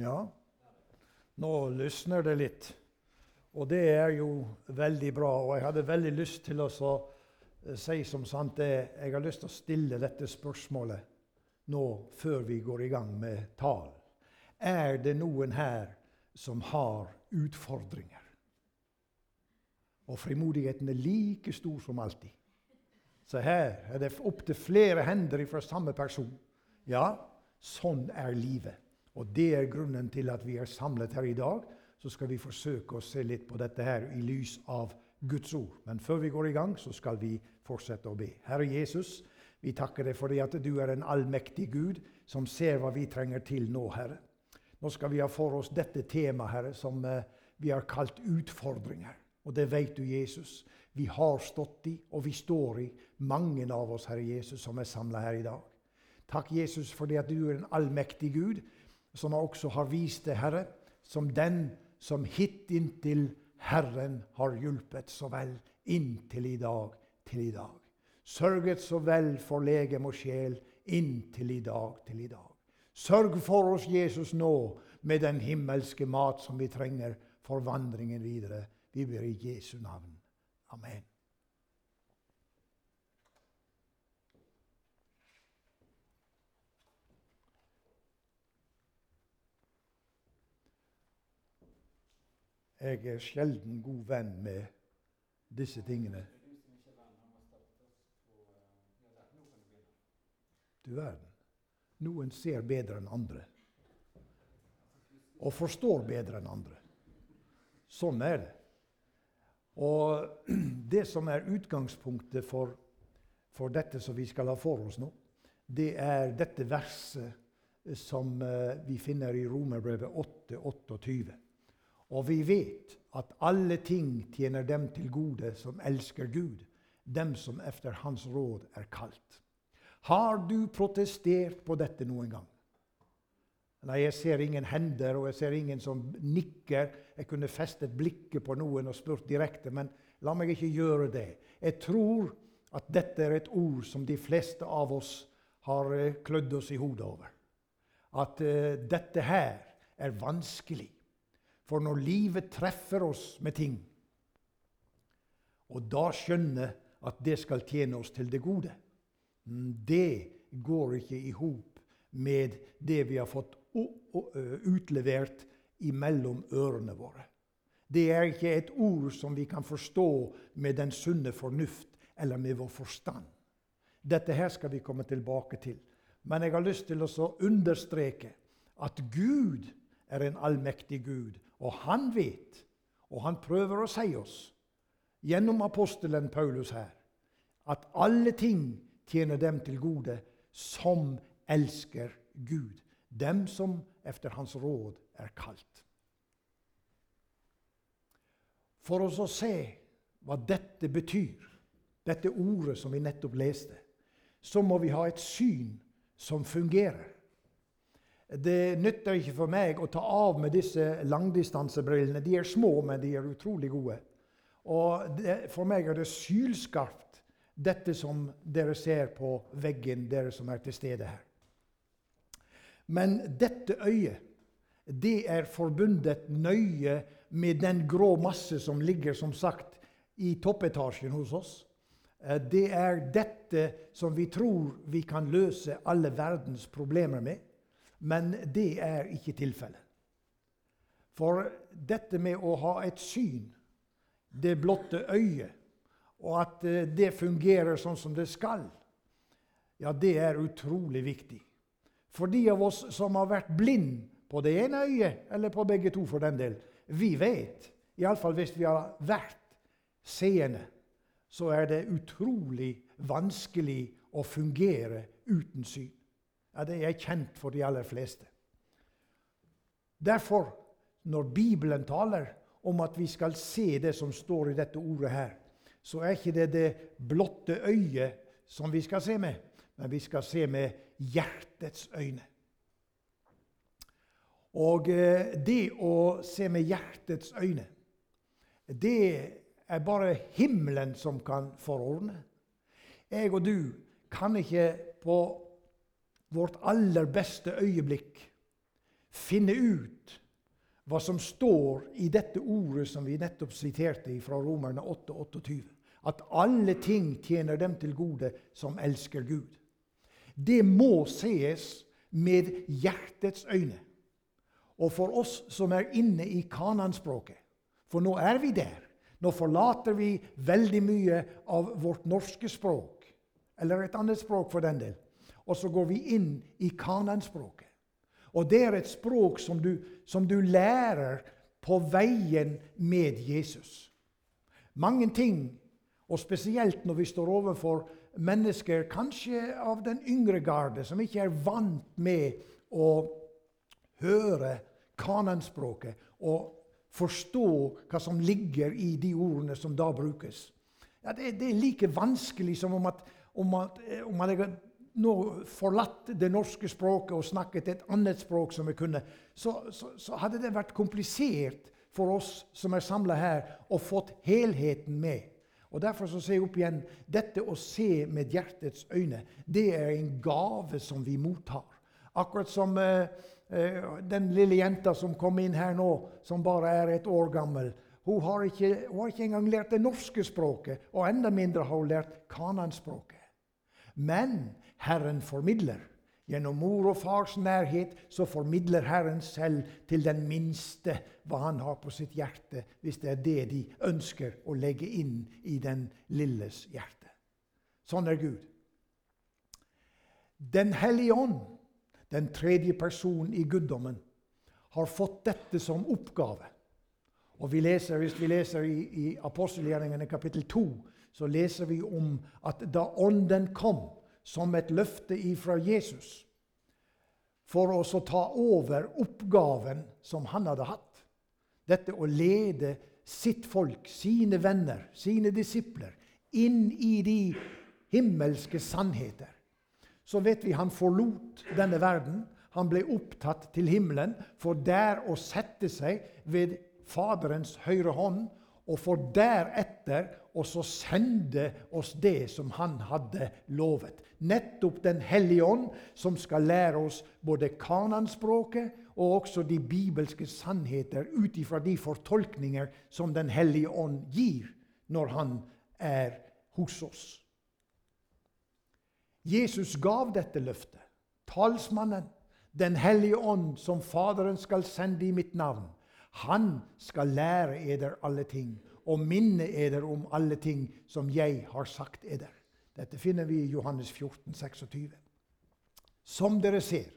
Ja, nå lysner det litt. Og det er jo veldig bra. Og jeg hadde veldig lyst til å eh, si som sant det Jeg har lyst til å stille dette spørsmålet nå før vi går i gang med talen. Er det noen her som har utfordringer? Og frimodigheten er like stor som alltid. Så her er det opptil flere hender fra samme person. Ja, sånn er livet. Og det er grunnen til at vi er samlet her i dag. Så skal vi forsøke å se litt på dette her i lys av Guds ord. Men før vi går i gang, så skal vi fortsette å be. Herre Jesus, vi takker deg fordi at du er en allmektig Gud som ser hva vi trenger til nå, Herre. Nå skal vi ha for oss dette temaet, Herre, som eh, vi har kalt utfordringer. Og det vet du, Jesus. Vi har stått i, og vi står i, mange av oss, Herre Jesus, som er samla her i dag. Takk, Jesus, fordi at du er en allmektig Gud som også har vist det, Herre, som den som hittil Herren har hjulpet så vel inntil i dag til i dag. Sørget så vel for legem og sjel inntil i dag til i dag. Sørg for oss, Jesus, nå med den himmelske mat som vi trenger for vandringen videre. Vi ber i Jesu navn. Amen. Jeg er sjelden god venn med disse tingene. Du verden. Noen ser bedre enn andre. Og forstår bedre enn andre. Sånn er det. Og det som er utgangspunktet for, for dette som vi skal ha for oss nå, det er dette verset som eh, vi finner i Romerbrevet 8, 28. Og vi vet at alle ting tjener dem til gode som elsker Gud, dem som efter Hans råd er kalt. Har du protestert på dette noen gang? Nei, jeg ser ingen hender, og jeg ser ingen som nikker. Jeg kunne festet blikket på noen og spurt direkte, men la meg ikke gjøre det. Jeg tror at dette er et ord som de fleste av oss har eh, klødd oss i hodet over. At uh, dette her er vanskelig. For når livet treffer oss med ting, og da skjønner at det skal tjene oss til det gode, mm, det går ikke i hop med det vi har fått utlevert imellom ørene våre. Det er ikke et ord som vi kan forstå med den sunne fornuft eller med vår forstand. Dette her skal vi komme tilbake til. Men jeg har lyst til å understreke at Gud er en allmektig Gud. Og han vet, og han prøver å si oss gjennom apostelen Paulus her, at alle ting tjener dem til gode som elsker Gud. Dem som efter hans råd er kalt. For oss å se hva dette betyr, dette ordet som vi nettopp leste, så må vi ha et syn som fungerer. Det nytter ikke for meg å ta av med disse langdistansebrillene. De er små, men de er utrolig gode. Og det, for meg er det sylskarpt, dette som dere ser på veggen, dere som er til stede her. Men dette øyet, det er forbundet nøye med den grå masse som ligger, som sagt, i toppetasjen hos oss. Eh, det er dette som vi tror vi kan løse alle verdens problemer med. Men det er ikke tilfellet. For dette med å ha et syn, det blotte øyet, og at eh, det fungerer sånn som det skal, ja, det er utrolig viktig. For de av oss som har vært blind på det ene øyet, eller på begge to for den del, vi vet, iallfall hvis vi har vært seende, så er det utrolig vanskelig å fungere uten syn. Ja, det er kjent for de aller fleste. Derfor, når Bibelen taler om at vi skal se det som står i dette ordet her, så er ikke det det blotte øyet som vi skal se med, men vi skal se med hjertets øyne. Og eh, det å se med hjertets øyne, det er bare himmelen som kan forordne. Jeg og du kan ikke på vårt aller beste øyeblikk finne ut hva som står i dette ordet som vi nettopp siterte fra Romerne 8, 28. At alle ting tjener dem til gode som elsker Gud. Det må sees med hjertets øyne. Og for oss som er inne i kananspråket, for nå er vi der. Nå forlater vi veldig mye av vårt norske språk, eller et annet språk for den del, og så går vi inn i kananspråket. Og det er et språk som du, som du lærer på veien med Jesus. Mange ting, og spesielt når vi står overfor mennesker kanskje av den yngre garde, som ikke er vant med å høre kananspråket og forstå hva som ligger i de ordene som da brukes. Ja, det, det, er like vanskelig som om, at, om, at, om man hadde nå forlatt det norske språket og snakket et annet språk som vi kunne. Så, så, så hadde det vært komplisert for oss som er samla her, å fått helheten med. Og Derfor så ser jeg opp igjen dette å se med hjertets øyne, det er en gave som vi mottar. Akkurat som eh, eh, den lille jenta som kom inn her nå, som bare er et år gammel. Hun har ikke, hun har ikke engang lært det norske språket, og enda mindre har hun lært kananspråket. Men Herren formidler. Gjennom mor og fars nærhet så formidler Herren selv til den minste hva han har på sitt hjerte, hvis det er det de ønsker å legge inn i den lilles hjerte. Sånn er Gud. Den hellige ånd, den tredje personen i guddommen, har fått dette som oppgave. Og vi leser, Hvis vi leser i, i apostelgjerningene kapittel 2, så leser vi om at da Ånden kom som et løfte ifra Jesus for å ta over oppgaven som han hadde hatt. Dette å lede sitt folk, sine venner, sine disipler, inn i de himmelske sannheter. Så vet vi han forlot denne verden. Han ble opptatt til himmelen for der å sette seg ved Faderens høyre hånd og for deretter å sende oss det som han hadde lovet. Nettopp Den hellige ånd, som skal lære oss både kananspråket og også de bibelske sannheter ut ifra de fortolkninger som Den hellige ånd gir når han er hos oss. Jesus gav dette løftet. Talsmannen, Den hellige ånd, som Faderen skal sende i mitt navn. Han skal lære eder alle ting og minne eder om alle ting som jeg har sagt eder. Dette finner vi i Johannes 14, 26. Som dere ser,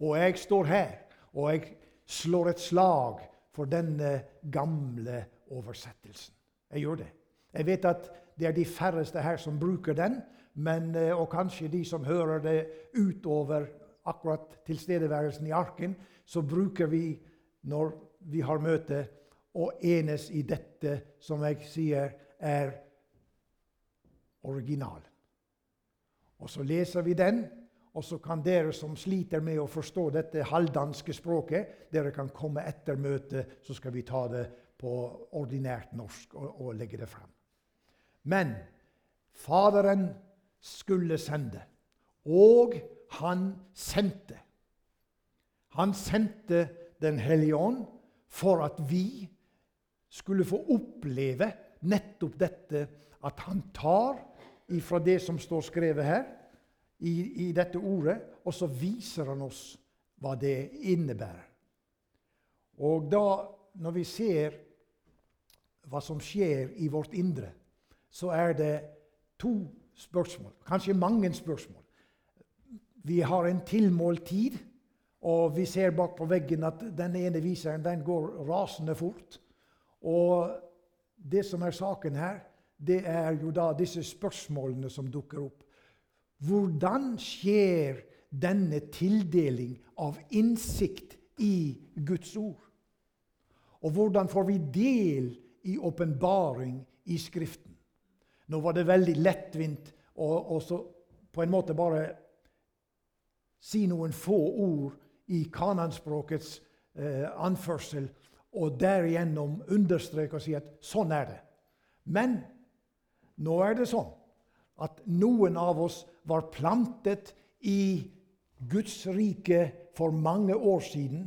og jeg står her, og jeg slår et slag for denne gamle oversettelsen. Jeg gjør det. Jeg vet at det er de færreste her som bruker den, men, eh, og kanskje de som hører det utover akkurat tilstedeværelsen i arken, så bruker vi når vi har møte, å enes i dette som jeg sier er originalen. Og så leser vi den, og så kan dere som sliter med å forstå dette halvdanske språket, dere kan komme etter møtet, så skal vi ta det på ordinært norsk og, og legge det fram. Men Faderen skulle sende, og han sendte. Han sendte Den hellige ånd for at vi skulle få oppleve nettopp dette at han tar ifra det som står skrevet her, i, i dette ordet, og så viser han oss hva det innebærer. Og da, når vi ser hva som skjer i vårt indre, så er det to spørsmål, kanskje mange spørsmål. Vi har en tilmålt tid, og vi ser bak på veggen at den ene viseren den går rasende fort. Og det som er saken her, det er jo da disse spørsmålene som dukker opp. Hvordan skjer denne tildeling av innsikt i Guds ord? Og hvordan får vi del i åpenbaring i Skriften? Nå var det veldig lettvint å på en måte bare si noen få ord i kananspråkets eh, anførsel og derigjennom understreke og si at sånn er det. Men nå er det sånn at noen av oss var plantet i Guds rike for mange år siden.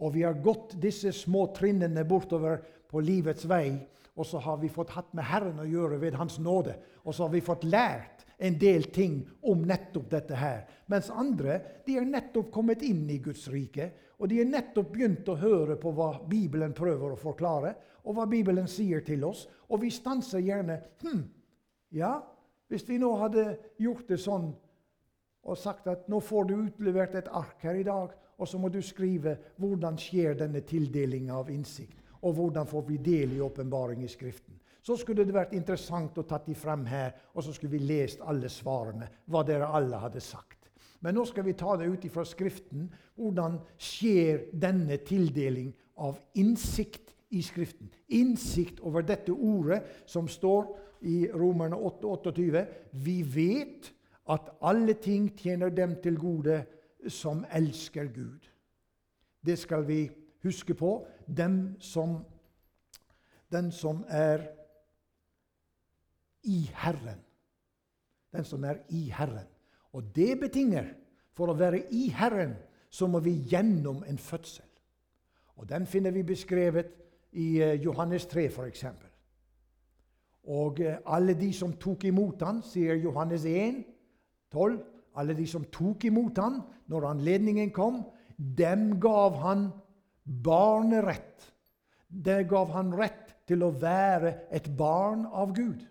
Og vi har gått disse små trinnene bortover på livets vei, og så har vi fått hatt med Herren å gjøre ved Hans nåde. Og så har vi fått lært en del ting om nettopp dette her. Mens andre de er nettopp kommet inn i Guds rike. Og de er nettopp begynt å høre på hva Bibelen prøver å forklare, og hva Bibelen sier til oss. Og vi stanser gjerne hm, ja, hvis vi nå hadde gjort det sånn og sagt at nå får du utlevert et ark her i dag, og så må du skrive hvordan skjer denne tildelinga av innsikt, og hvordan får vi del i åpenbaring i Skriften. Så skulle det vært interessant å tatt de frem her, og så skulle vi lest alle svarene, hva dere alle hadde sagt. Men nå skal vi ta det ut fra Skriften. Hvordan skjer denne tildeling av innsikt i Skriften? Innsikt over dette ordet som står i Romerne 8, 28. Vi vet at alle ting tjener dem til gode som elsker Gud. Det skal vi huske på. Dem som, den som er i Herren. Den som er i Herren. Og det betinger For å være i Herren så må vi gjennom en fødsel. Og Den finner vi beskrevet i eh, Johannes 3, f.eks. Og eh, alle de som tok imot han, sier Johannes 1, 12, alle de som tok imot han når anledningen kom, dem gav han barnerett. Det gav han rett til å være et barn av Gud.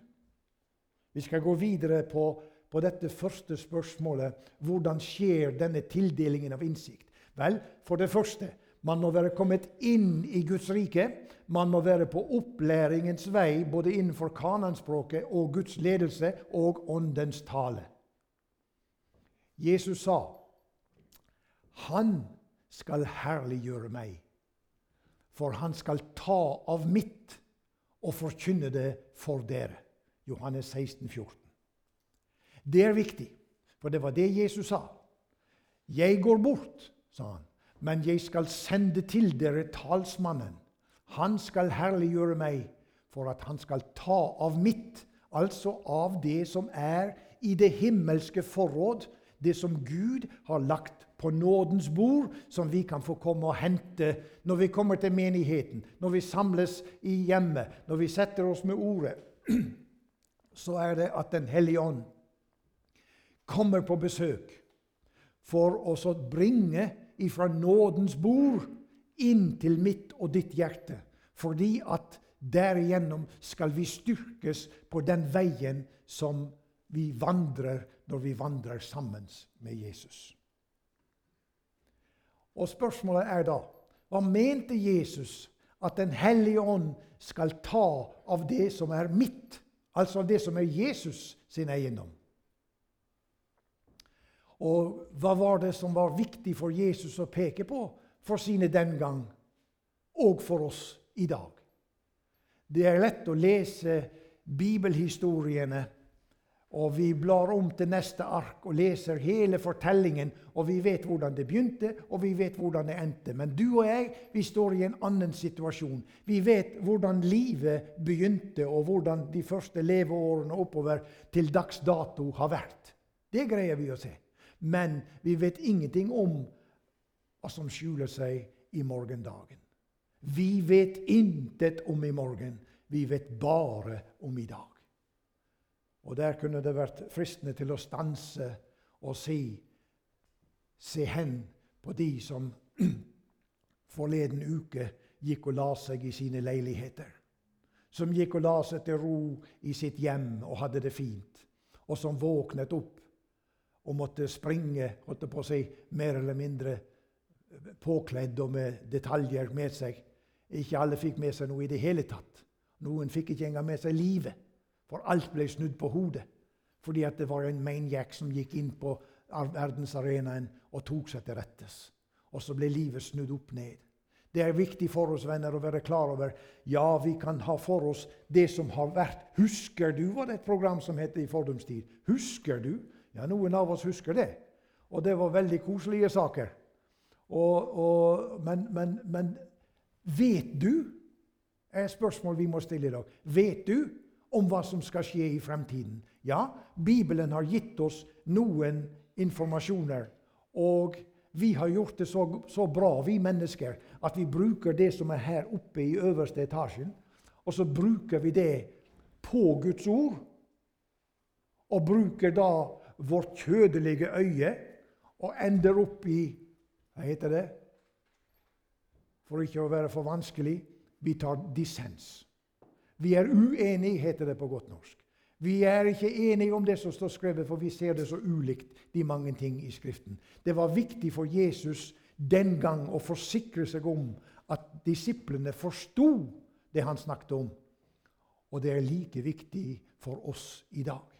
Vi skal gå videre på, på dette første spørsmålet. Hvordan skjer denne tildelingen av innsikt? Vel, for det første man må være kommet inn i Guds rike. Man må være på opplæringens vei både innenfor kananspråket og Guds ledelse og Åndens tale. Jesus sa, 'Han skal herliggjøre meg, for han skal ta av mitt og forkynne det for dere.' Johannes 16, 14. Det er viktig, for det var det Jesus sa. 'Jeg går bort', sa han, 'men jeg skal sende til dere talsmannen.' Han skal herliggjøre meg for at han skal ta av mitt, altså av det som er i det himmelske forråd, det som Gud har lagt på nådens bord, som vi kan få komme og hente når vi kommer til menigheten, når vi samles i hjemmet, når vi setter oss med ordet. Så er det at Den hellige ånd kommer på besøk for å bringe ifra nådens bord inn til mitt og ditt hjerte. Fordi at derigjennom skal vi styrkes på den veien som vi vandrer når vi vandrer sammen med Jesus. Og Spørsmålet er da hva mente Jesus at Den hellige ånd skal ta av det som er mitt, altså det som er Jesus sin eiendom? Og hva var det som var viktig for Jesus å peke på for sine den gang og for oss i dag. Det er lett å lese bibelhistoriene, og vi blar om til neste ark og leser hele fortellingen, og vi vet hvordan det begynte, og vi vet hvordan det endte. Men du og jeg vi står i en annen situasjon. Vi vet hvordan livet begynte, og hvordan de første leveårene oppover til dags dato har vært. Det greier vi å se. Men vi vet ingenting om hva som skjuler seg i morgendagen. Vi vet intet om i morgen. Vi vet bare om i dag. Og der kunne det vært fristende til å stanse og si Se hen på de som forleden uke gikk og la seg i sine leiligheter. Som gikk og la seg til ro i sitt hjem og hadde det fint. Og som våknet opp og måtte springe holdt på å si, mer eller mindre påkledd og med detaljer med seg. Ikke alle fikk med seg noe i det hele tatt. Noen fikk ikke engang med seg livet, for alt ble snudd på hodet. Fordi at det var en maniac som gikk inn på verdensarenaen og tok seg til rettes. Og så ble livet snudd opp ned. Det er viktig for oss venner å være klar over ja, vi kan ha for oss det som har vært. Husker du var det et program som heter I fordums tid? Husker du? Ja, noen av oss husker det. Og det var veldig koselige saker. Og, og, men, men, men, vet du er et spørsmål vi må stille i dag. Vet du om hva som skal skje i fremtiden? Ja, Bibelen har gitt oss noen informasjoner. Og Vi har gjort det så, så bra, vi mennesker, at vi bruker det som er her oppe i øverste etasjen, og så bruker vi det på Guds ord. Og bruker da vårt kjødelige øye og ender opp i Hva heter det? For ikke å være for vanskelig vi tar dissens. Vi er uenige, heter det på godt norsk. Vi er ikke enige om det som står skrevet, for vi ser det så ulikt, de mange ting i Skriften. Det var viktig for Jesus den gang å forsikre seg om at disiplene forsto det han snakket om. Og det er like viktig for oss i dag.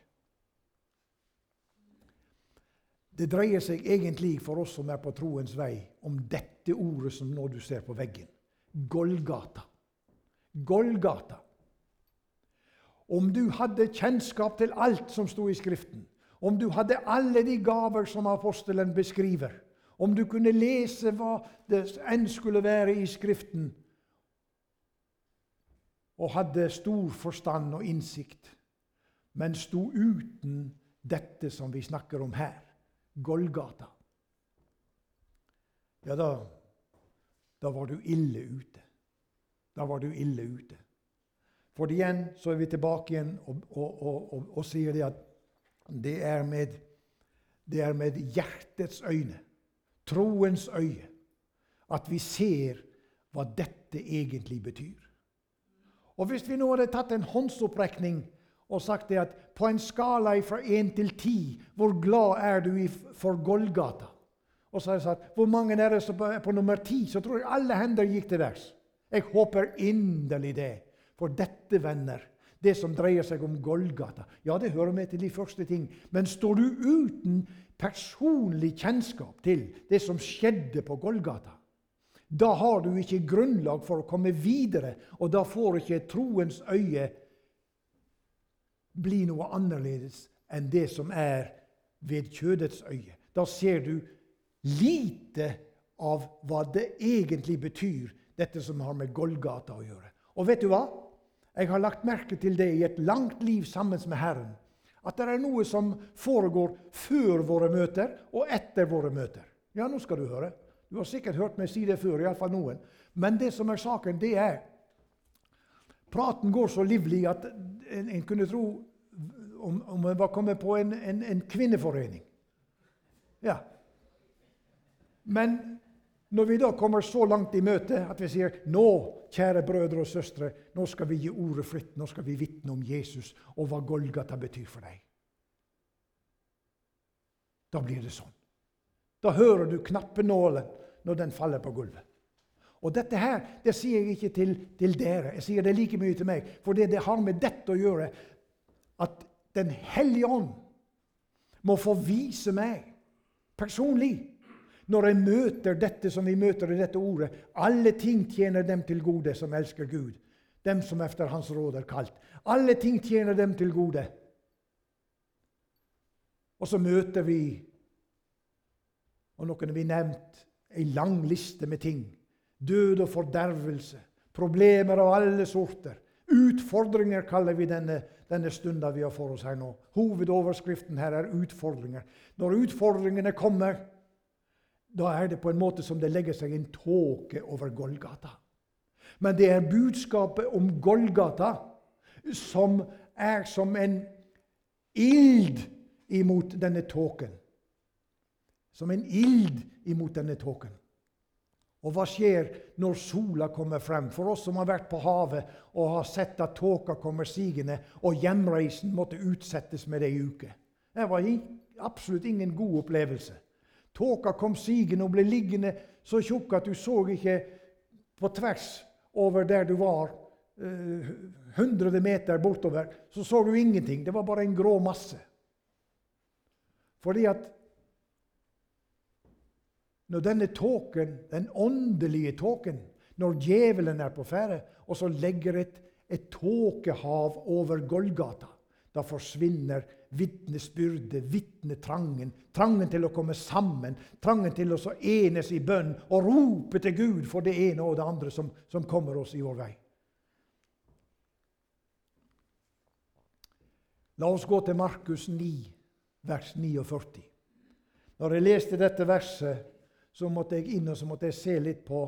Det dreier seg egentlig for oss som er på troens vei, om dette ordet som nå du ser på veggen. Golgata. Golgata. Om du hadde kjennskap til alt som sto i Skriften, om du hadde alle de gaver som apostelen beskriver, om du kunne lese hva det enn skulle være i Skriften, og hadde stor forstand og innsikt, men sto uten dette som vi snakker om her Golgata. Ja, da, da var du ille ute. Da var du ille ute. For igjen så er vi tilbake igjen og, og, og, og sier det at det er, med, det er med hjertets øyne, troens øye, at vi ser hva dette egentlig betyr. Og Hvis vi nå hadde tatt en håndsopprekning og sagt det at på en skala fra 1 til 10, hvor glad er du for Golgata? Og så har jeg sagt hvor mange er det som er på nummer 10? Så tror jeg alle hender gikk til værs. Jeg håper inderlig det. For dette, venner, det som dreier seg om Golgata, ja, det hører med til de første ting. Men står du uten personlig kjennskap til det som skjedde på Golgata, da har du ikke grunnlag for å komme videre, og da får ikke troens øye bli noe annerledes enn det som er ved kjødets øye. Da ser du lite av hva det egentlig betyr, dette som har med Golgata å gjøre. Og vet du hva? Jeg har lagt merke til det i et langt liv sammen med Herren. At det er noe som foregår før våre møter og etter våre møter. Ja, nå skal du høre. Du har sikkert hørt meg si det før, iallfall noen. Men det som er saken, det er Praten går så livlig at en, en kunne tro om, om en var kommet på en, en, en kvinneforening. Ja. Men når vi da kommer så langt i møte at vi sier nå, kjære brødre og søstre, nå skal vi gi ordet fritt, nå skal vi vitne om Jesus og hva Golgata betyr for deg. Da blir det sånn. Da hører du knappenålen når den faller på gulvet. Og dette her, det sier jeg ikke til, til dere, jeg sier det like mye til meg. For det, har med dette å gjøre at Den hellige ånd må få vise meg personlig når jeg møter dette som vi møter i dette ordet. Alle ting tjener dem til gode som elsker Gud, dem som efter Hans råd er kalt. Alle ting tjener dem til gode. Og så møter vi, og noen har vi nevnt, ei lang liste med ting. Død og fordervelse, problemer av alle sorter. Utfordringer kaller vi denne, denne stunda vi har for oss her nå. Hovedoverskriften her er utfordringer. Når utfordringene kommer, da er det på en måte som det legger seg en tåke over Golgata. Men det er budskapet om Golgata som er som en ild imot denne tåken. Som en ild imot denne tåken. Og hva skjer når sola kommer frem? For oss som har vært på havet og har sett at tåka kommer sigende, og hjemreisen måtte utsettes med ei uke. Det var absolutt ingen god opplevelse. Tåka kom sigende og ble liggende så tjukk at du så ikke på tvers over der du var, Eh, hundre meter bortover, så så du ingenting. Det var bare en grå masse. Fordi at når denne tåken, den åndelige tåken, når djevelen er på ferde, og så legger et, et tåkehav over Golgata, da forsvinner vitnesbyrdet, vitnetrangen, trangen til å komme sammen, trangen til å enes i bønn og rope til Gud for det ene og det andre som, som kommer oss i vår vei. La oss gå til Markus 9, vers 49. Når jeg leste dette verset, så måtte jeg inn og så måtte jeg se litt på,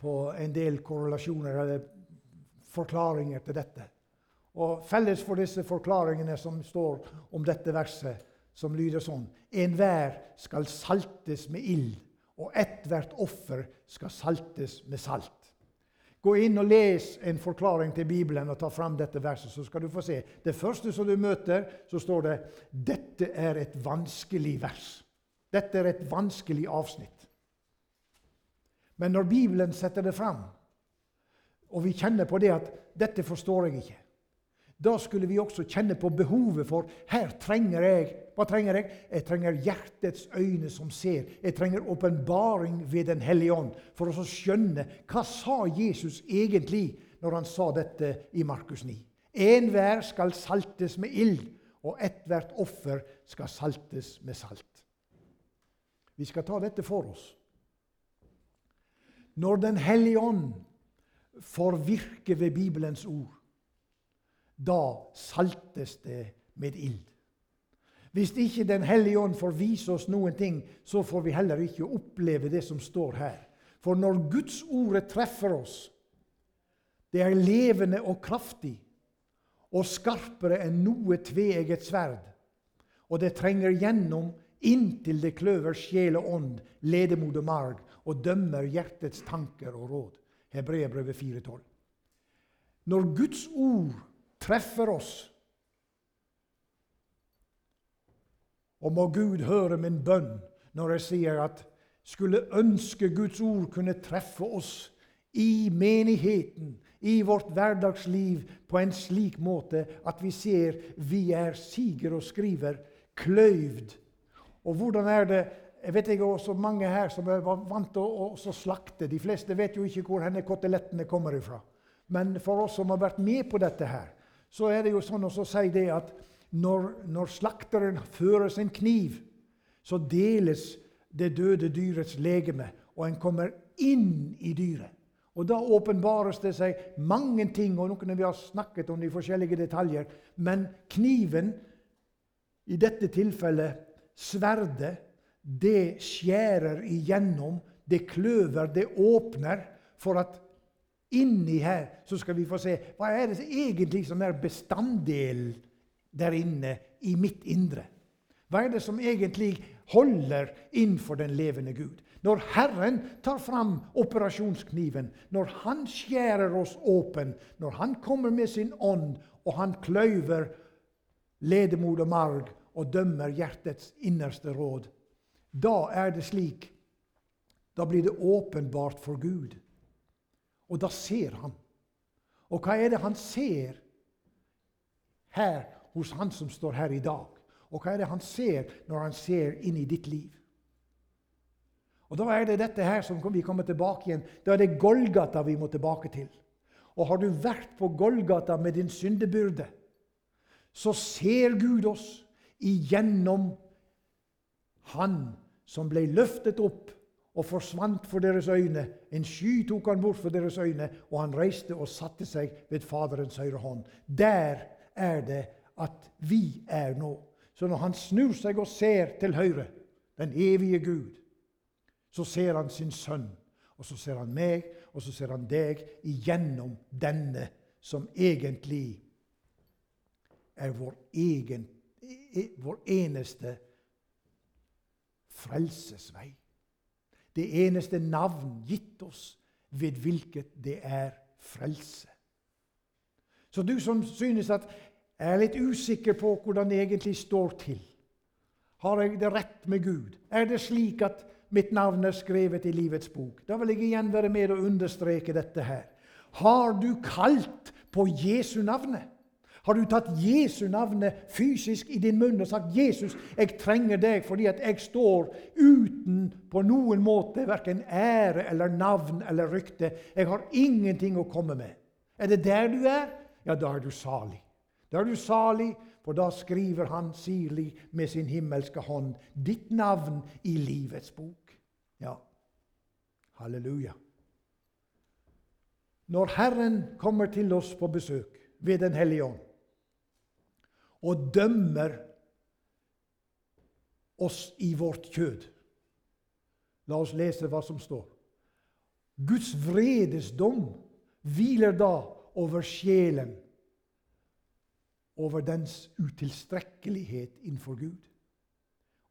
på en del korrelasjoner eller forklaringer til dette. Og Felles for disse forklaringene som står om dette verset, som lyder sånn Enhver skal saltes med ild, og ethvert offer skal saltes med salt. Gå inn og les en forklaring til Bibelen og ta fram dette verset, så skal du få se. Det første som du møter, så står det dette er et vanskelig vers. Dette er et vanskelig avsnitt. Men når Bibelen setter det fram, og vi kjenner på det at 'dette forstår jeg ikke', da skulle vi også kjenne på behovet for her trenger jeg Hva trenger jeg? Jeg trenger hjertets øyne som ser. Jeg trenger åpenbaring ved Den hellige ånd for å skjønne hva sa Jesus egentlig når han sa dette i Markus 9. Enhver skal saltes med ild, og ethvert offer skal saltes med salt. Vi skal ta dette for oss. Når Den hellige ånd får virke ved Bibelens ord, da saltes det med ild. Hvis ikke Den hellige ånd får vise oss noen ting, så får vi heller ikke oppleve det som står her. For når Guds ordet treffer oss, det er levende og kraftig og skarpere enn noe tveegget sverd, og det trenger gjennom inntil det kløver sjel og ånd, ledemod og marg, og dømmer hjertets tanker og råd. Hebreerbrevet 4,12. Når Guds ord treffer oss. Og må Gud høre min bønn når jeg sier at skulle ønske Guds ord kunne treffe oss i menigheten, i vårt hverdagsliv, på en slik måte at vi ser vi er, siger og skriver, kløyvd. Og hvordan er det jeg vet ikke også mange her som er vant til å, å slakte. De fleste vet jo ikke hvor henne kotelettene kommer ifra. Men for oss som har vært med på dette her, så er det jo sånn å si det at når, når slakteren fører sin kniv, så deles det døde dyrets legeme, og en kommer inn i dyret. Og Da åpenbares det seg mange ting, og noen vi har snakket om de forskjellige detaljer. Men kniven, i dette tilfellet sverdet, det skjærer igjennom, det kløver, det åpner, for at Inni her så skal vi få se hva er det egentlig som er bestanddelen der inne i mitt indre. Hva er det som egentlig holder innenfor den levende Gud? Når Herren tar fram operasjonskniven, når Han skjærer oss åpen, når Han kommer med sin ånd, og Han kløyver ledemod og marg og dømmer hjertets innerste råd, da er det slik Da blir det åpenbart for Gud og da ser han. Og hva er det han ser her hos han som står her i dag? Og hva er det han ser når han ser inn i ditt liv? Og Da er det dette her som vi kommer tilbake igjen. Da er det Golgata vi må tilbake til. Og har du vært på Golgata med din syndebyrde, så ser Gud oss igjennom Han som ble løftet opp og forsvant for deres øyne. En sky tok han bort for deres øyne, og han reiste og satte seg ved Faderens høyre hånd. Der er det at vi er nå. Så når han snur seg og ser til høyre, den evige Gud, så ser han sin sønn. Og så ser han meg, og så ser han deg igjennom denne som egentlig er vår, egen, e, vår eneste frelsesvei det eneste navn gitt oss ved hvilket det er frelse. Så du som synes at jeg er litt usikker på hvordan det egentlig står til. Har jeg det rett med Gud? Er det slik at mitt navn er skrevet i livets bok? Da vil jeg igjen være med og understreke dette her. Har du kalt på Jesu navnet? Har du tatt Jesu navnet fysisk i din munn og sagt 'Jesus, jeg trenger deg fordi at jeg står uten på noen måte verken ære eller navn eller rykte'. Jeg har ingenting å komme med. Er det der du er? Ja, da er du salig. Da er du salig, for da skriver han sirlig med sin himmelske hånd ditt navn i livets bok. Ja, halleluja. Når Herren kommer til oss på besøk ved Den hellige ånd, og dømmer oss i vårt kjød, La oss lese hva som står. Guds vredesdom hviler da over sjelen, over dens utilstrekkelighet innenfor Gud.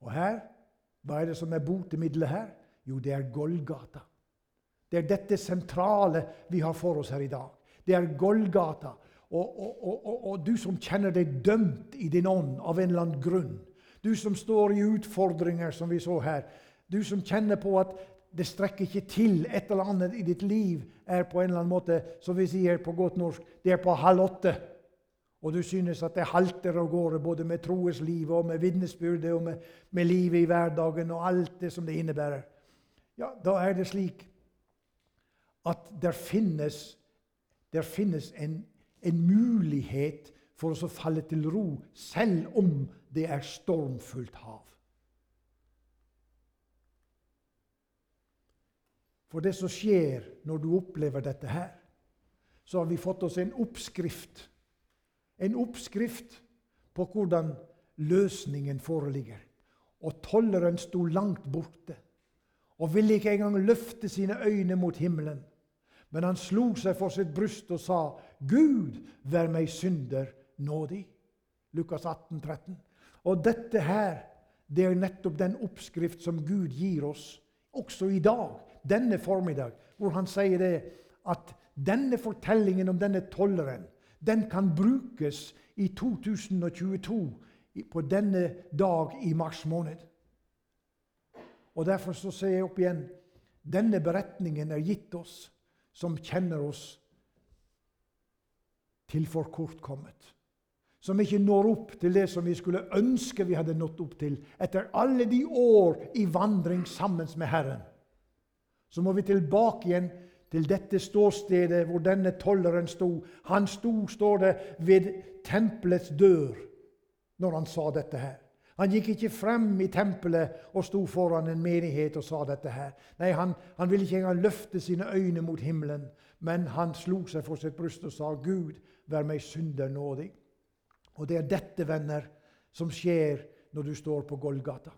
Og her, hva er det som er botemiddelet her? Jo, det er Golgata. Det er dette sentrale vi har for oss her i dag. Det er Golgata. Og, og, og, og, du som kjenner deg dømt i din ånd av en eller annen grunn. Du som står i utfordringer, som vi så her. Du som kjenner på at det strekker ikke til. Et eller annet i ditt liv er på en eller annen måte, som vi sier på godt norsk, det er på halv åtte. Og du synes at det halter av gårde både med troeslivet og med vitnesbyrdet og med, med livet i hverdagen og alt det som det innebærer. Ja, da er det slik at der finnes, der finnes en en mulighet for oss å falle til ro, selv om det er stormfullt hav. For det som skjer når du opplever dette her, så har vi fått oss en oppskrift. En oppskrift på hvordan løsningen foreligger. Og tolleren sto langt borte og ville ikke engang løfte sine øyne mot himmelen. Men han slo seg for sitt bryst og sa, 'Gud, vær meg synder nådig.' Lukas 18, 13. Og dette her, det er nettopp den oppskrift som Gud gir oss også i dag, denne formiddag, hvor han sier det at denne fortellingen om denne tolleren den kan brukes i 2022, på denne dag i mars måned. Og Derfor så sier jeg opp igjen denne beretningen er gitt oss som kjenner oss til tilforkortkommet. Som ikke når opp til det som vi skulle ønske vi hadde nådd opp til etter alle de år i vandring sammen med Herren. Så må vi tilbake igjen til dette ståstedet hvor denne tolleren sto. Han sto, står det, ved tempelets dør når han sa dette her. Han gikk ikke frem i tempelet og sto foran en menighet og sa dette her. Nei, han, han ville ikke engang løfte sine øyne mot himmelen, men han slo seg for sitt bryst og sa, 'Gud, vær meg synder nådig'. Og det er dette, venner, som skjer når du står på Golgata.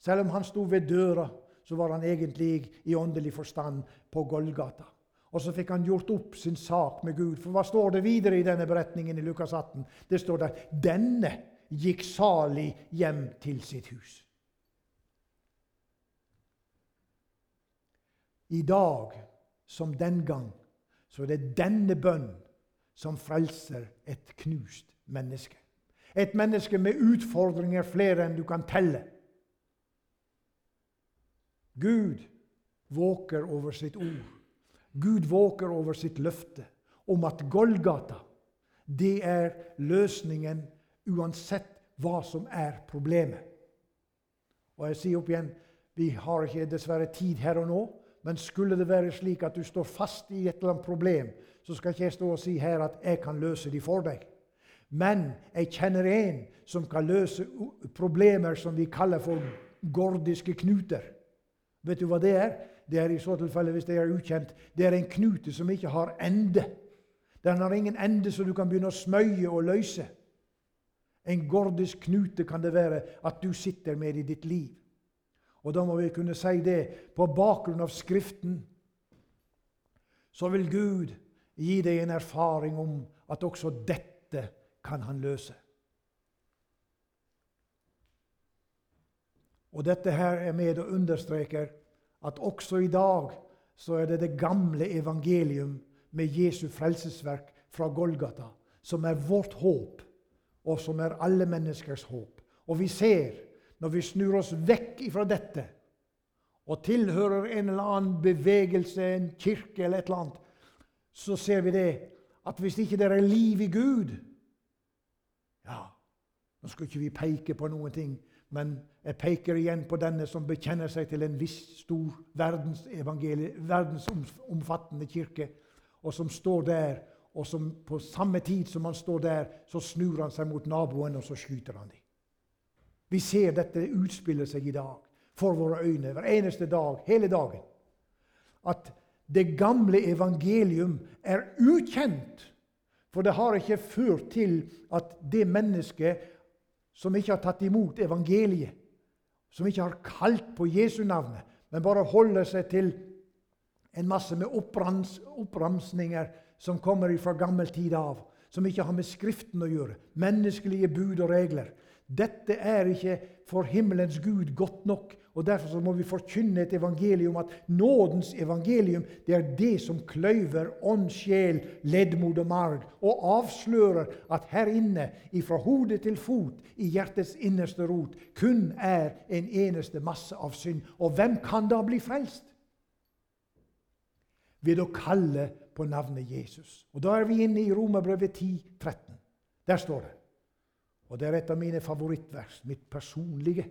Selv om han sto ved døra, så var han egentlig i åndelig forstand på Golgata. Og så fikk han gjort opp sin sak med Gud. For hva står det videre i denne beretningen i Lukas 18? Det står der 'denne' gikk salig hjem til sitt hus. I dag, som den gang, så er det denne bønn som frelser et knust menneske. Et menneske med utfordringer flere enn du kan telle. Gud våker over sitt ord. Gud våker over sitt løfte om at Golgata, det er løsningen uansett hva som er problemet. Og jeg sier opp igjen vi har ikke dessverre tid her og nå, men skulle det være slik at du står fast i et eller annet problem, så skal ikke jeg stå og si her at jeg kan løse de for deg. Men jeg kjenner en som kan løse problemer som vi kaller for gordiske knuter. Vet du hva det er? Det er i så tilfelle, hvis det er ukjent, det er en knute som ikke har ende. Den har ingen ende, så du kan begynne å smøye og løse. En gordisk knute kan det være at du sitter med i ditt liv. Og da må vi kunne si det på bakgrunn av Skriften. Så vil Gud gi deg en erfaring om at også dette kan han løse. Og dette her er med og understreker at også i dag så er det det gamle evangelium med Jesu frelsesverk fra Golgata som er vårt håp og som er alle menneskers håp. Og vi ser, når vi snur oss vekk fra dette og tilhører en eller annen bevegelse, en kirke eller et eller annet, så ser vi det at hvis ikke det er liv i Gud Ja, nå skal ikke vi peke på noen ting, men jeg peker igjen på denne som bekjenner seg til en viss stor verdensomfattende kirke, og som står der og som på samme tid som han står der, så snur han seg mot naboen, og så skyter han dem. Vi ser dette utspille seg i dag for våre øyne hver eneste dag, hele dagen. At det gamle evangelium er ukjent. For det har ikke ført til at det mennesket som ikke har tatt imot evangeliet, som ikke har kalt på Jesu navnet, men bare holder seg til en masse med opprams, som kommer fra gammel tid av, som ikke har med Skriften å gjøre. Menneskelige bud og regler. Dette er ikke for himmelens Gud godt nok. og Derfor må vi forkynne et evangelium at nådens evangelium det er det som kløyver ånd, sjel, leddmod og marg, og avslører at her inne, ifra hode til fot, i hjertets innerste rot, kun er en eneste masse av synd. Og hvem kan da bli frelst? Ved å kalle på navnet Jesus. Og Da er vi inne i Romerbrevet 10, 13. Der står det og det er et av mine favorittvers, mitt personlige.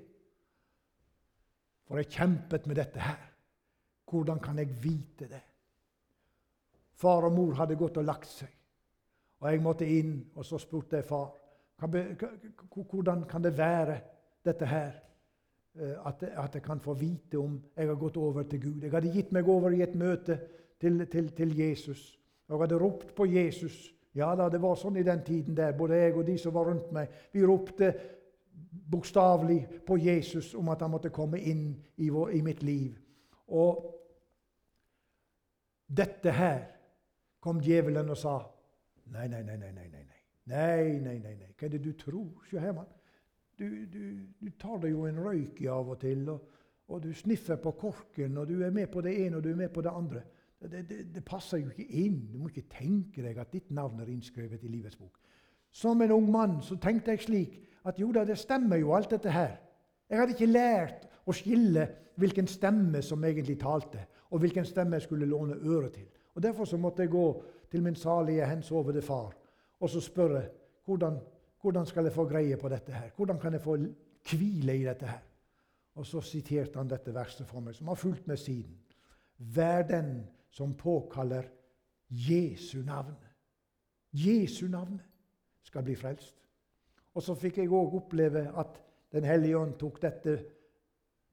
For jeg kjempet med dette her. Hvordan kan jeg vite det? Far og mor hadde gått og lagt seg, og jeg måtte inn. Og så spurte jeg far hvordan kan det være dette her, eh, at, jeg kan få vite om jeg har gått over til Gud. Jeg hadde gitt meg over i et møte til, til, til Jesus. Og hadde ropt på Jesus ja da, det var sånn i den tiden der. Både jeg og de som var rundt meg. Vi ropte bokstavelig på Jesus om at han måtte komme inn i, vår, i mitt liv. Og dette her kom djevelen og sa Nei, nei, nei, nei. nei, nei. Nei, nei, nei, nei. Hva er det du tror? Se her, mann. Du, du, du, tar deg jo en røyk i av og til, og, og du sniffer på korken, og du er med på det ene og du er med på det andre. Det, det, det, passer jo ikke inn. Du må ikke tenke deg at ditt navn er innskrevet i livets bok. Som en ung mann så tenkte jeg slik at jo da, det stemmer jo alt dette her. Jeg hadde ikke lært å skille hvilken stemme som egentlig talte, og hvilken stemme jeg skulle låne øret til. Og Derfor så måtte jeg gå til min salige, hensovede far og så spørre hvordan, hvordan skal jeg få greie på dette her? Hvordan kan jeg få hvile i dette her? Og så siterte han dette verset for meg, som har fulgt med siden. Vær den som påkaller Jesu navn. Jesu navn skal bli frelst. Og så fikk jeg òg oppleve at Den hellige ånd tok dette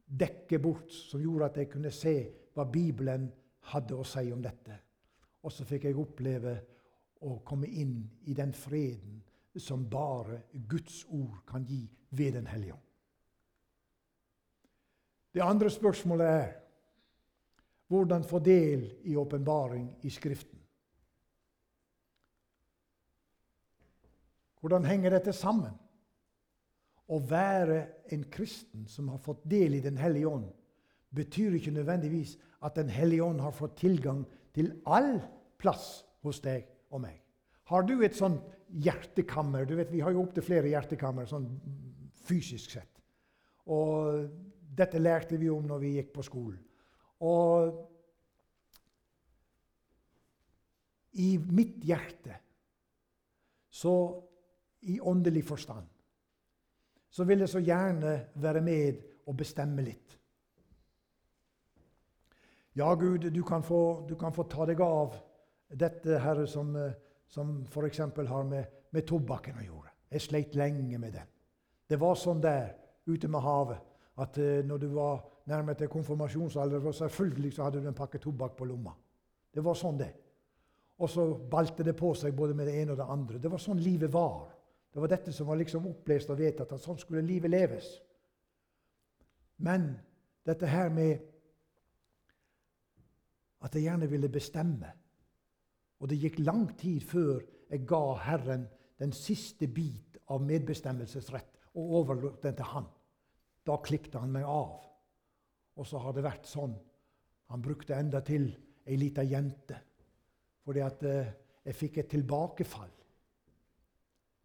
dekket bort, som gjorde at jeg kunne se hva Bibelen hadde å si om dette. Og så fikk jeg oppleve å komme inn i den freden som bare Guds ord kan gi ved Den hellige ånd. Det andre spørsmålet er hvordan få del i åpenbaring i Skriften. Hvordan henger dette sammen? Å være en kristen som har fått del i Den hellige ånd, betyr ikke nødvendigvis at Den hellige ånd har fått tilgang til all plass hos deg og meg. Har du et sånt hjertekammer du vet, Vi har jo opptil flere hjertekammer sånn fysisk sett. Og dette lærte vi om når vi gikk på skolen. Og i mitt hjerte, så i åndelig forstand, så vil jeg så gjerne være med og bestemme litt. Ja, Gud, du kan få, du kan få ta deg av dette Herre, som, som f.eks. har med, med tobakken å gjøre. Jeg sleit lenge med den. Det var sånn der ute med havet at uh, når du var nærmere til konfirmasjonsalder, selvfølgelig så hadde du en pakke tobakk på lomma. Det var sånn, det. Og så balte det på seg både med det ene og det andre. Det var sånn livet var. Det var dette som var liksom opplest og vedtatt, at sånn skulle livet leves. Men dette her med at jeg gjerne ville bestemme Og det gikk lang tid før jeg ga Herren den siste bit av medbestemmelsesrett og overlot den til Han. Da klippet han meg av. Og så har det vært sånn. Han brukte enda til ei lita jente. Fordi at eh, jeg fikk et tilbakefall.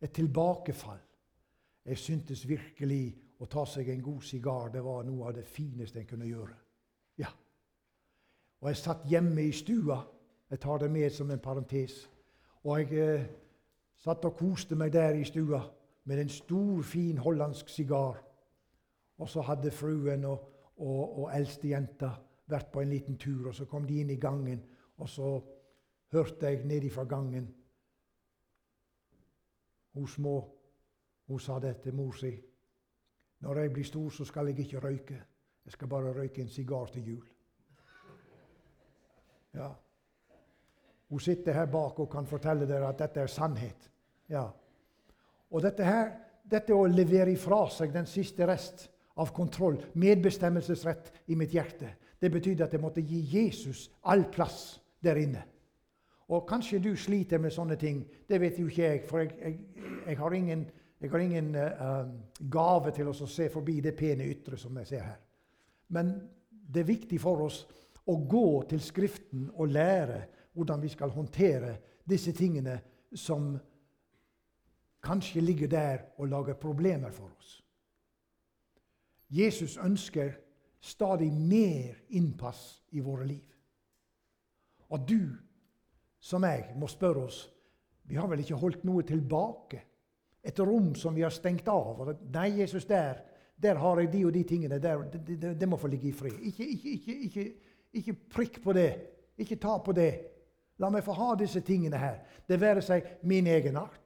Et tilbakefall. Jeg syntes virkelig å ta seg en god sigar det var noe av det fineste en kunne gjøre. Ja. Og jeg satt hjemme i stua. Jeg tar det med som en parentes. Og jeg eh, satt og koste meg der i stua med en stor, fin hollandsk sigar. Og så hadde fruen og, og, og eldstejenta vært på en liten tur, og så kom de inn i gangen. Og så hørte jeg nede fra gangen Hun små hun sa det til mor si. Når jeg blir stor, så skal jeg ikke røyke. Jeg skal bare røyke en sigar til jul. Ja. Hun sitter her bak og kan fortelle dere at dette er sannhet. Ja. Og dette her, dette å levere ifra seg den siste rest av kontroll, medbestemmelsesrett i mitt hjerte. Det betydde at jeg måtte gi Jesus all plass der inne. Og kanskje du sliter med sånne ting. Det vet jo ikke jeg, for jeg, jeg, jeg har ingen, jeg har ingen uh, gave til å se forbi det pene ytre som jeg ser her. Men det er viktig for oss å gå til Skriften og lære hvordan vi skal håndtere disse tingene som kanskje ligger der og lager problemer for oss. Jesus ønsker stadig mer innpass i våre liv. Og du som jeg må spørre oss Vi har vel ikke holdt noe tilbake? Et rom som vi har stengt av? Og nei, Jesus, der, der har jeg de og de tingene. Der, det, det, det, må få ligge i fred. Ikke, ikke, ikke, ikke, prikk på det. Ikke ta på det. La meg få ha disse tingene her. Det være seg min egenart,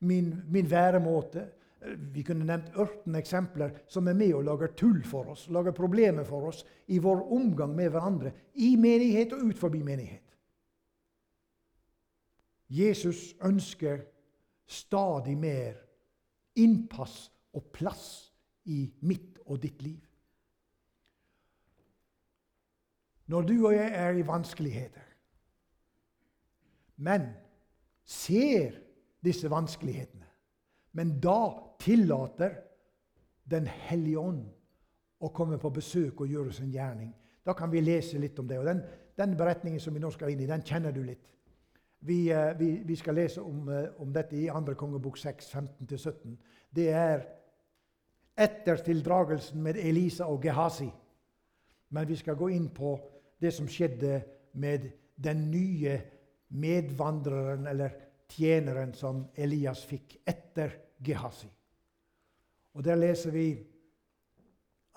min, min væremåte, vi kunne nevnt ørten eksempler som er med og lager tull for oss, lager problemer for oss i vår omgang med hverandre, i menighet og ut forbi menighet. Jesus ønsker stadig mer innpass og plass i mitt og ditt liv. Når du og jeg er i vanskeligheter, men ser disse vanskelighetene men da tillater Den hellige ånd å komme på besøk og gjøre sin gjerning. Da kan vi lese litt om det. Og Den, den beretningen som vi nå skal inn i, den kjenner du litt. Vi, eh, vi, vi skal lese om, eh, om, dette i 2. kongebok 6, 15-17. Det er etter tildragelsen med Elisa og Gehazi. Men vi skal gå inn på det som skjedde med den nye medvandreren, eller tjeneren som Elias fikk etter Gehazi. Og Der leser vi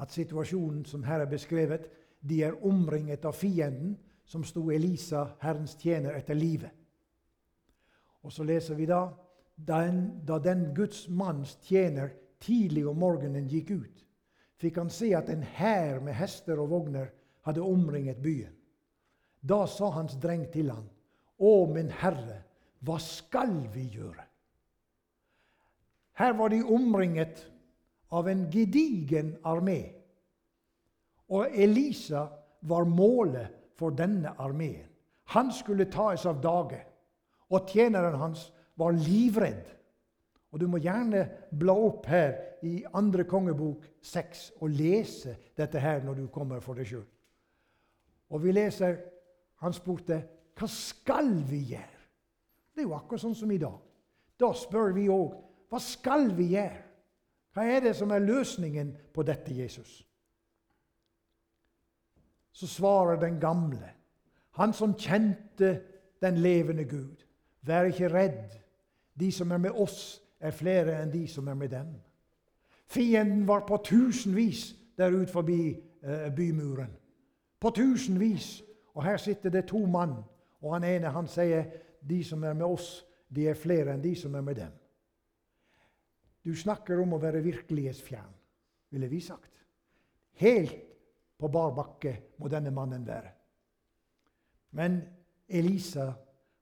at situasjonen som her er beskrevet, de er omringet av fienden, som sto Elisa, Herrens tjener, etter livet. Og så leser vi da den, da den Guds manns tjener tidlig om morgenen gikk ut, fikk han se at en hær med hester og vogner hadde omringet byen. Da sa hans dreng til han, Å, min herre, hva skal vi gjøre? Her var de omringet av en gedigen armé. Og Elisa var målet for denne armeen. Han skulle tas av dage. Og tjeneren hans var livredd. Og Du må gjerne bla opp her i andre kongebok 6 og lese dette her når du kommer for deg sjøl. Og vi leser Han spurte hva skal vi gjøre? Det er jo akkurat sånn som i dag. Da spør vi òg hva skal vi gjøre? Hva er det som er løsningen på dette, Jesus? Så svarer den gamle, han som kjente den levende Gud. Vær ikke redd. De som er med oss, er flere enn de som er med dem. Fienden var på tusenvis der ute forbi eh, bymuren. På tusenvis. Og her sitter det to mann, og han ene han sier de som er med oss, de er flere enn de som er med dem. Du snakker om å være virkelighetsfjern, ville vi sagt. Helt på bar bakke må denne mannen være. Men Elisa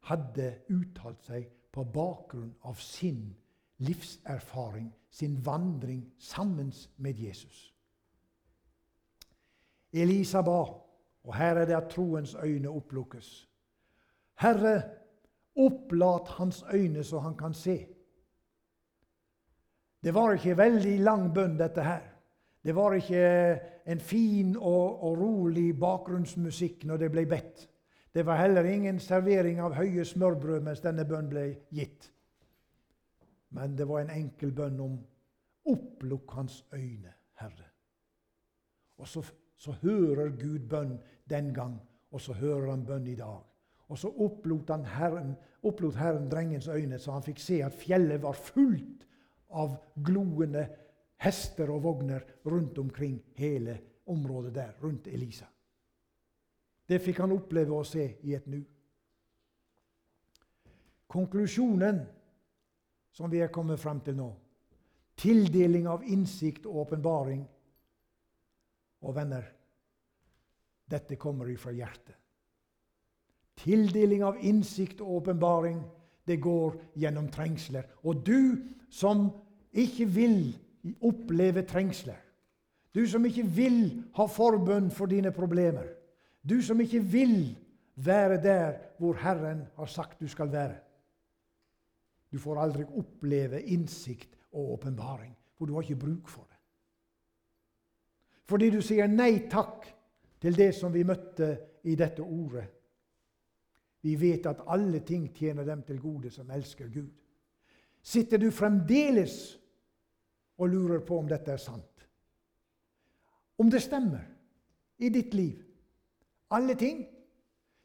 hadde uttalt seg på bakgrunn av sin livserfaring, sin vandring sammen med Jesus. Elisa ba, og her er det at troens øyne opplukkes. Herre, Opplat hans øyne så han kan se. Det var ikke veldig lang bønn, dette her. Det var ikke en fin og, og, rolig bakgrunnsmusikk når det ble bedt. Det var heller ingen servering av høye smørbrød mens denne bønnen ble gitt. Men det var en enkel bønn om 'opplukk hans øyne, Herre'. Og så, så hører Gud bønn den gang, og så hører han bønn i dag. Og så opplot, herren, opplot Herren drengens øyne, så han fikk se at fjellet var fullt av gloende hester og vogner rundt omkring hele området der, rundt Elisa. Det fikk han oppleve å se i et nu. Konklusjonen som vi er kommet frem til nå Tildeling av innsikt og åpenbaring. Og venner, dette kommer ifra hjertet. Tildeling av innsikt og åpenbaring, det går gjennom trengsler. Og du som ikke vil oppleve trengsler, Du som ikke vil ha forbønn for dine problemer. Du som ikke vil være der hvor Herren har sagt du skal være. Du får aldri oppleve innsikt og åpenbaring, for du har ikke bruk for det. Fordi du sier nei takk til det som vi møtte i dette ordet. Vi vet at alle ting tjener dem til gode som elsker Gud. Sitter du fremdeles og lurer på om dette er sant? Om det stemmer i ditt liv? Alle ting?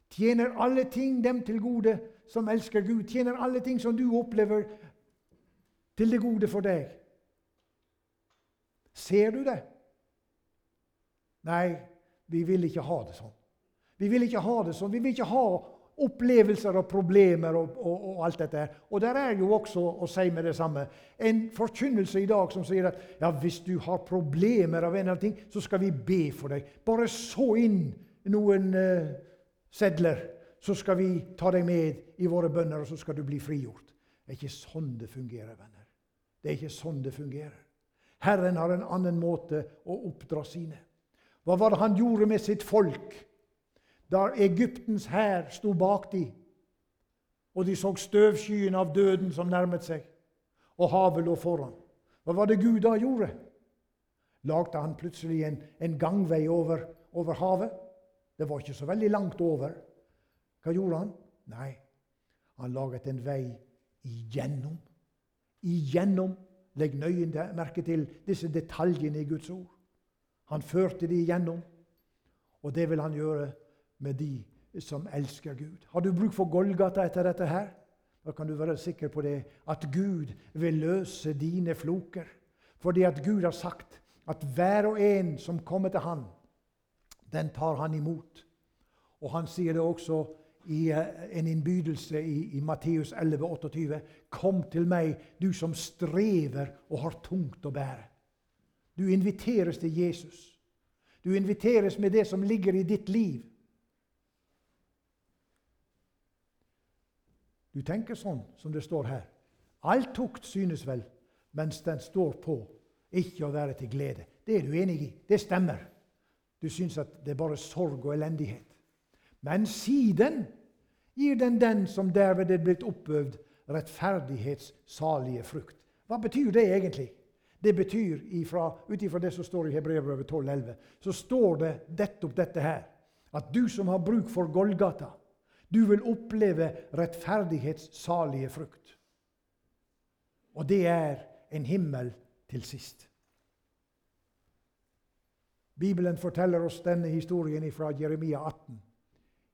Tjener alle ting dem til gode som elsker Gud? Tjener alle ting som du opplever, til det gode for deg? Ser du det? Nei, vi vil ikke ha det sånn. Vi vil ikke ha det sånn. Vi vil ikke ha opplevelser og problemer og, og, og, alt dette. Og der er jo også å si med det samme en forkynnelse i dag som sier at ja, hvis du har problemer av en eller annen ting, så skal vi be for deg. Bare så inn noen uh, sedler, så skal vi ta deg med i våre bønner, og så skal du bli frigjort. Det er ikke sånn det fungerer, venner. Det er ikke sånn det fungerer. Herren har en annen måte å oppdra sine. Hva var det han gjorde med sitt folk? Da Egyptens hær sto bak dem, og de så støvskyen av døden som nærmet seg, og havet lå foran. Hva var det Gud da gjorde? Lagde han plutselig en, en gangvei over, over, havet? Det var ikke så veldig langt over. Hva gjorde han? Nei, han laget en vei igjennom. Igjennom. Legg nøye merke til disse detaljene i Guds ord. Han førte de igjennom, og det vil han gjøre med de som elsker Gud. Har du bruk for Golgata etter dette her? Da kan du være sikker på det, at Gud vil løse dine floker. Fordi at Gud har sagt at hver og en som kommer til Han, den tar Han imot. Og Han sier det også i eh, en innbydelse i, i Matteus 11, 28. Kom til meg, du som strever og har tungt å bære. Du inviteres til Jesus. Du inviteres med det som ligger i ditt liv. Du tenker sånn som det står her. All tukt synes vel, mens den står på, ikke å være til glede. Det er du enig i. Det stemmer. Du syns at det er bare sorg og elendighet. Men siden gir den den som derved er blitt oppøvd, rettferdighetssalige frukt. Hva betyr det egentlig? Det betyr, ut ifra det som står i Hebrevet 12,11, så står det nettopp dette her. At du som har bruk for Golgata, du vil oppleve rettferdighetssalige frukt. Og det er en himmel til sist. Bibelen forteller oss denne historien fra Jeremia 18.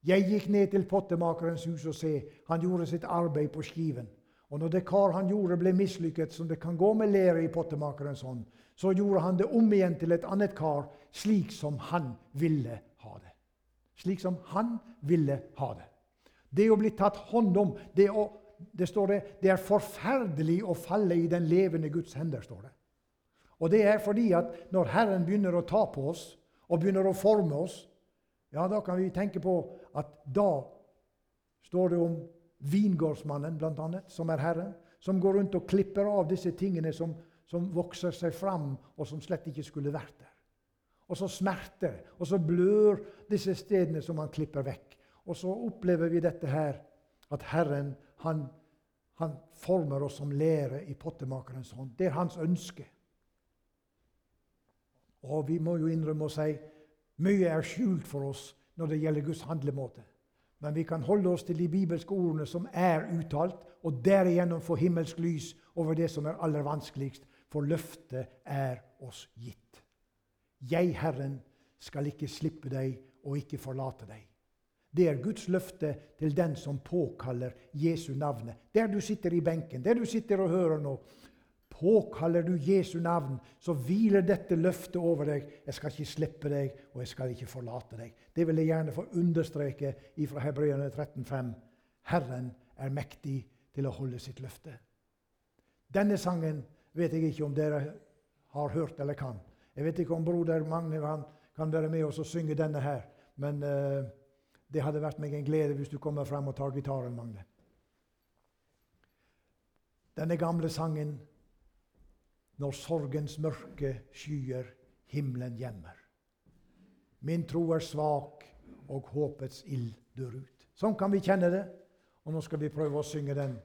Jeg gikk ned til pottemakerens hus og se, han gjorde sitt arbeid på skiven. Og når det kar han gjorde, ble mislykket, som det kan gå med lære i pottemakerens hånd, så gjorde han det om igjen til et annet kar, slik som han ville ha det. Slik som han ville ha det. Det å bli tatt hånd om det, å, det, står det, det er forferdelig å falle i den levende Guds hender. står det. Og det er fordi at når Herren begynner å ta på oss og begynner å forme oss, ja, da kan vi tenke på at da står det om vingårdsmannen, annet, som er Herren, som går rundt og klipper av disse tingene som, som vokser seg fram, og som slett ikke skulle vært der. Og så smerter, og så blør disse stedene som han klipper vekk. Og så opplever vi dette her, at Herren han, han former oss som lære i pottemakerens hånd. Det er hans ønske. Og vi må jo innrømme å si mye er skjult for oss når det gjelder Guds handlemåte. Men vi kan holde oss til de bibelske ordene som er uttalt, og derigjennom få himmelsk lys over det som er aller vanskeligst, for løftet er oss gitt. Jeg, Herren, skal ikke slippe deg og ikke forlate deg. Det er Guds løfte til den som påkaller Jesu navnet. Der du sitter i benken, der du sitter og hører nå. Påkaller du Jesu navn, så hviler dette løftet over deg. Jeg skal ikke slippe deg, og jeg skal ikke forlate deg. Det vil jeg gjerne få understreke fra Hebreerne 13,5. Herren er mektig til å holde sitt løfte. Denne sangen vet jeg ikke om dere har hørt eller kan. Jeg vet ikke om broder Magne kan være med oss og synge denne her. Men uh, det hadde vært meg en glede hvis du kommer frem og tar gitaren, Magne. Denne gamle sangen 'Når sorgens mørke skyer himmelen gjemmer. Min tro er svak, og håpets ild dør ut. Sånn kan vi kjenne det. Og nå skal vi prøve å synge den